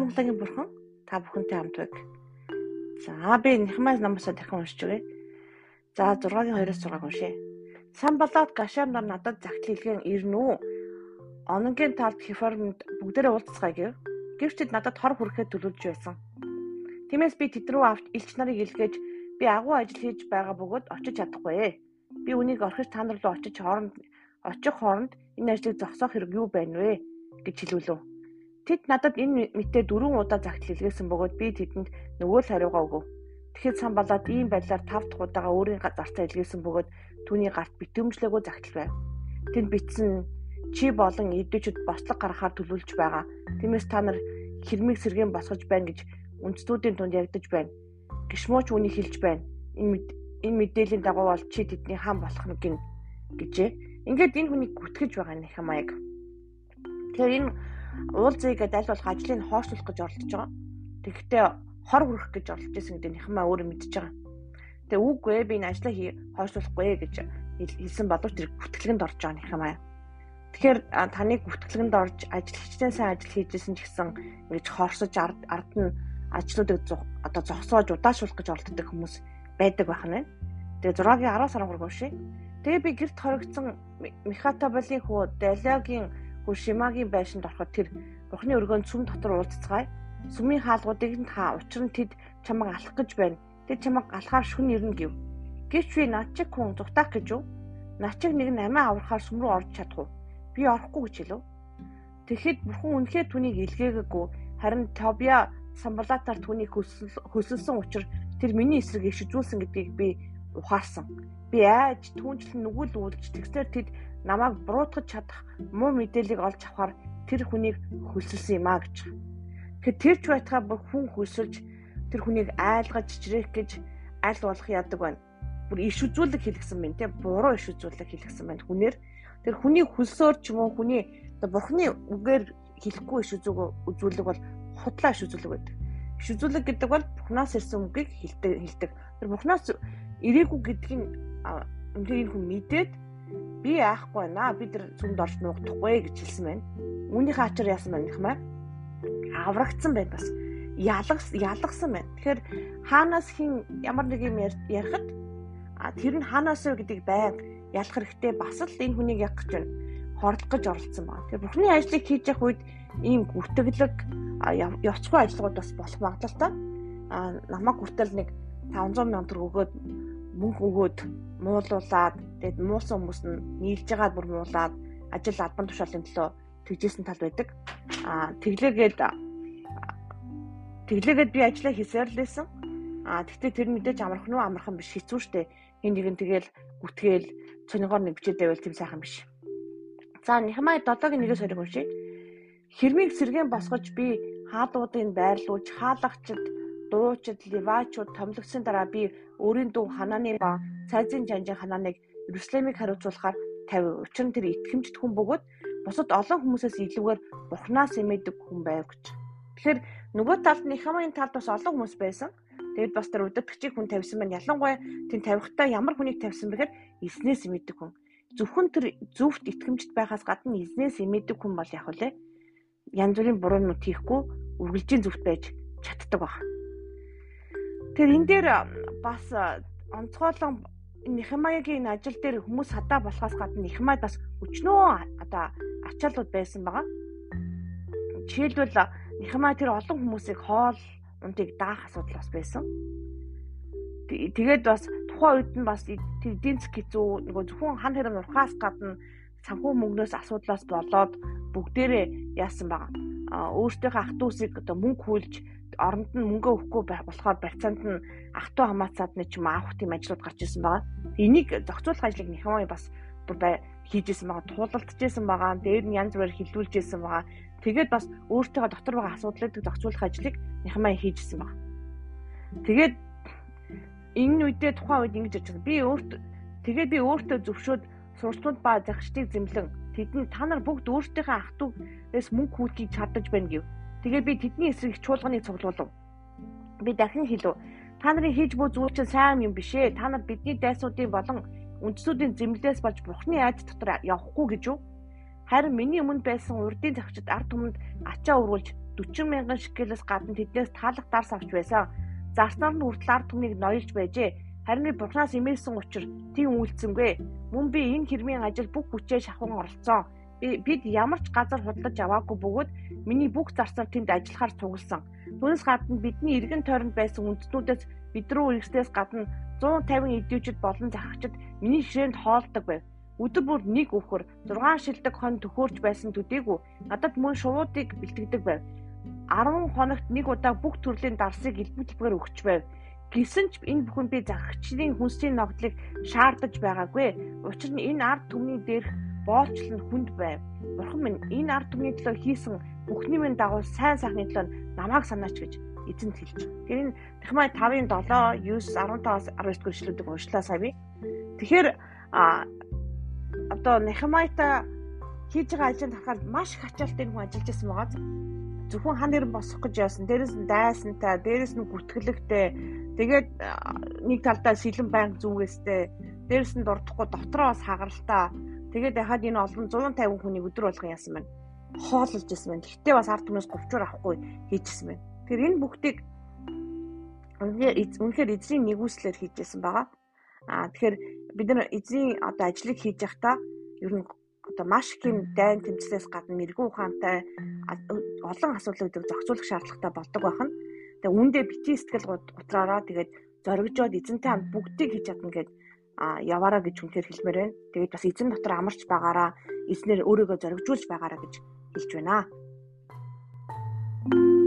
Монголын бурхан та бүхэнтэй хамт байг. За би Нихмаас намсаа дахин уншиж өгье. За 6-гийн 2-оос 6 уншъя. Сан болоод гашаар нар надад загтлилгэн ирнэ үү? Ононгийн талд хеформд бүгдээрээ уулзцгаая гэв. Гэвч тэд надад хор хүрэхэд төлөвлөж байсан. Тиймээс би тэд рүү авч элч нарыг илгээж би агуу ажил хийж байгаа бөгөөд очиж чадахгүй. Би үнийг орхиж та нар руу очиж хооронд очих хооронд энэ ажлыг зогсоох хэрэг юу байна вэ гэж хэлүүлв. Тэд надад энэ мэтээ дөрвөн удаа загт хэлгээсэн бөгөөд би тэдэнд нөгөө л хариугаа өгөв. Тэгэхэд сан болоод ийм байдлаар тав дахь удаага өөрийн зарцаа илгээсэн бөгөөд түүний гарт битэмжлээгөө загтал байв. Тэнд битсэн чи болон эдүүчүүд бослог гаргахаар төлөвлөж байгаа. Тиймээс та нар хэрмийг сэргээн босгож байна гэж үндэстнүүдийн тунд яригдаж байна. Гişмооч үнийг хэлж байна. Энэ энэ мэдээллийн дагуу бол чи тэдний хаан болох нь гин гэжээ. Ингээд энэ хүнийг гүтгэж байгаа нэг хамааг. Тэгэхээр энэ уулзъя гэдээ аль болох ажлыг хоошлуулах гэж оролдож байгаа. Тэгэхдээ хор хүрэх гэж оролдож исэн гэдэг нь хамаа өөрөө мэдчихэж байгаа. Тэгээ үгүй ээ би энэ ажлаа хоошлуулахгүй гэж хэлсэн боловч тэр гүтгэлэнд орж байгаа юм хамаа. Тэгэхээр таны гүтгэлэнд орж ажил хичнээн сайн ажил хийжсэн ч гэсэн ингэж хорсож ард нь ажлуудыг одоо зогсоож удаашруулах гэж оролддог хүмүүс байдаг байх нь. Тэгээ 6-гийн 10-аас 13 уншия. Тэгээ би гэрт хоригдсон Мехатабалын хүү Далиагийн хүү Шимагийн байшинд ороход тэр Бурхны өргөнд сүм дотор уулзцгаая. Сүмийн хаалгуудыг нь та учир нь тэд чамайг алах гэж байна. Тэд чамайг алахаар шүн ирнэ гэв. Гэвч би над чиг хүн зүгтаах гэж юу? Над чиг нэг нь амиа аврахаар сүм рүү орж чадах уу? Би орохгүй гэж хэлв. Тэгэхэд Бурхан үнэхээр түүнийг илгээгээгүй харин Тобиа Самбалатаар түүнийг хөсөлсөн учраас тэр миний эсрэг иш үзүүлсэн гэдгийг би ухаарсан. Би айж түүнчлэн нүгэл үүлж тэгсээр тэд намайг буруутгаж чадах муу мэдээллийг олж авахар тэр хүнийг хөлсөлсөн юм а гэж. Тэгэхээр тэр ч байтугай бүр хүн хөлсөлж тэр хүнийг айлгаж чичрээх гэж аль болох яадаг байна. Бүр иш үзүүлэг хэлгсэн байна те буруу иш үзүүлэг хэлгсэн байна хүнээр. Тэр хүний хөлсөөр ч юм уу хүний оо бурхны үгээр хэлэхгүй иш үзүүлэг бол худлаа иш үзүүлэг байдаг. Иш үзүүлэг гэдэг бол бурхнаас ирсэн үгийг хэлдэг хэлдэг. Тэр бурхнаас ирээгүй гэдгийг энэ хүн мэдээд би яахгүй наа бид нар сүмд орж нуухдахгүй гэж хэлсэн байна. Үүнийхээ ачаар яасан байна гэх мэ? Аврагдсан байна бас. Ялагс ялгсан байна. Тэгэхээр хаанаас хин ямар нэг юм ярихад а тэр нь хаанаас вэ гэдгийг байг ялах хэрэгтэй бас л энэ хүнийг яг гэж байна. Хордлох гэж оролцсон байна. Тэгэхээр бурхны ажлыг хийж явах үед ийм гүтгэлэг явцгүй ажлууд бас болох магадлалтай. А намайг хүртэл нэг 500 сая төгрөг өгөөд мөнгө өгөөд муулуулад тэгээд муусан хүмүүс нь нийлж байгаа бүр муулаад ажил албан тушаалын төлөө тэгжсэн тал байдаг. Аа тэглээгээд тэглээгээд би ажиллаа хийсээр л байсан. Аа тэгтээ тэр мэдээж амархан уу амархан биш хэцүү шттэ. Хин нэг нь тэгэл гүтгээл цонигоор нэг бичээд байвал тийм сайхан биш. За Нихмай 7-гийн 1-ээс 2-ыг уншъя. Хэрмийг сэргэн босгож би хаалуудыг байрлуулж хаалгачд дуучид левачууд томлогдсон дараа би өөрийн дүү ханааны ба цайзын жанжин ханааныг Иерусалимыг хариуцуулахаар тавив. Учир нь тэр итгэмжт хүн бөгөөд бусад олон хүмүүсээс илүүгээр Бурханаас эмээдэг хүн байв гэж. Тэгэхээр нөгөө талд нь Ихамын талд бас олон хүмүүс байсан. Тэгэд бас тэр удирдгчийг хүн тавьсан байна. Ялангуяа тийм тавихтаа ямар хүнийг тавьсан бэхээр эзнээс эмээдэг хүн. Зөвхөн тэр зөвхт итгэмжт байгаас гадна эзнээс эмээдэг хүн бол яг үлээ янз бүрийн буруунууд хийхгүй үргэлжийн зөвхт байж чаддаг баг. Тэгэхээр энэ дээр бас онцгойлон Нихмаягийн ажил дээр хүмүүс хадаа болохоос гадна Нихмай бас өчнөө одоо ачаалууд байсан байгаа. Жишээлбэл Нихмай тэр олон хүмүүсийг хоол унтыг даах асуудал бас байсан. Тэгээд бас тухайн үед нь бас эдийн засаг хэцүү нөгөө зөвхөн хан хэрэм урхаас гадна санхүү мөнгнөөс асуудлаас болоод бүгдээрээ яасан байгаа. Өөртөөхөө ах дүүсийг одоо мөнгө хүлж оронд нь мөнгө өгөхгүй болохоор барьцаанд нь ах トゥ хамаацаад нэг юм авах тийм ажлууд гарч ирсэн байгаа. Энийг зохицуулах ажлыг Нихамай бас бүр хийжсэн байгаа, туулалдажсэн байгаа. Дээр нь янз бүрээр хилүүлжсэн байгаа. Тэгээд бас өөртөө дотор байгаа асуудлыг зохицуулах ажлыг Нихамай хийжсэн байгаа. Тэгээд энэ үедээ тухайн үед ингэж ярьж байгаа. Би өөртөө тэгээд би өөртөө зөвшөөд сурчмууд ба захирчдыг зэмлэн тэдний та нар бүгд өөртөөхөө ах トゥ эс мөнгө хүйхийг чадаж байна гэв. Тэгээ би тэдний эсрэг чуулганыг цуглуулв. Би дахин хэлв. Та нарын хийж буй зүйл чинь сайн юм биш ээ. Та нар бидний дайсуудын болон үндсүүдийн зэмлэлээс болж Бурхны айд дотор явахгүй гэж юу? Харин миний өмнө байсан урдын захчид ард түмэнд ачаа өрүүлж 40 мянган шекелээс гадна тэднээс таалах дарс авч байсан. Зарснаар нь хүртэл ард түмнийг ноёлж байжээ. Харин би бурхнаас имээсэн учир тийм үйлцэнгүй. Мөн би энэ хэрмийн ажил бүх хүчээ шахуун оролцсон. Бид ямар ч газар худалдаж аваагүй бөгөөд миний бүх зарцаар тэнд ажиллахаар цугласан. Түүнээс гадна бидний эргэн тойронд байсан үндэстнүүдээс бид рүү ирснээс гадна 150 идэвчд болон захирагчид миний ширээнд хоолдог байв. Өдөр бүр нэг өвхөр 6 шилдэг хон төхөөрч байсан төдийгүй надад мөн шуудыг бэлтгэдэг байв. 10 хоногт нэг удаа бүх төрлийн дарсыг илбэлбгээр өгч байв. Гэсэн ч энэ бүхэн би захирагчдын хүнсийн ногдлыг шаардаж байгаагүй. Учир нь энэ ард түмний дээрх боолчлол нь хүнд байв. Бурхан минь энэ ард түмний төлөө хийсэн бүхний минь дагуу сайн сайхны төлөө намайг санаач гэж эзэнт хэлж. Тэр энэ Нехмай 5-ын 7, 9, 15-аас 19 дэх эшлүүдийг уншлаа сая би. Тэгэхээр а одоо Нехмайта хийж байгаа ажил харахад маш их ачаалттай хүн ажиллаж байсан байгаа. Зөвхөн хан нэр босох гэж яасан. Дээрээс нь дайсантай, дээрээс нь гүтгэлэгтэй. Тэгээд нэг талдаа сэлэн банк зүгээстэй. Дээрээс нь дурдахгүй дотроо бас хагаралтай. Тэгээд яхад энэ олон 150 хүнийг өдөр болгон яасан байна. Хооллож исэн байна. Гэхдээ бас ард түмнээс говчор авахгүй хийжсэн байна. Тэгэхээр энэ бүгдийг үнэхээр эзний нэгүслэр хийжсэн байгаа. Аа тэгэхээр бид нар эзний одоо ажлыг хийж явахдаа ер нь одоо маш их юм дайн тэмцлээс гадна мэрэгүү ухаантай олон асуудлуудыг зохицуулах шаардлагатай болдог байна. Тэгээ үүндээ битгий сэтгэл утраараа тэгээд зоригжоод эзэнтэй хамт бүгдийг хийж чадна гэж а яваараа гэж үнээр хэлмээр байна. Тэгээд бас эзэн дотор амарч байгаараа эзнэр өөрийгөө зоригжуулж байгаараа гэж хэлж байна. Thank you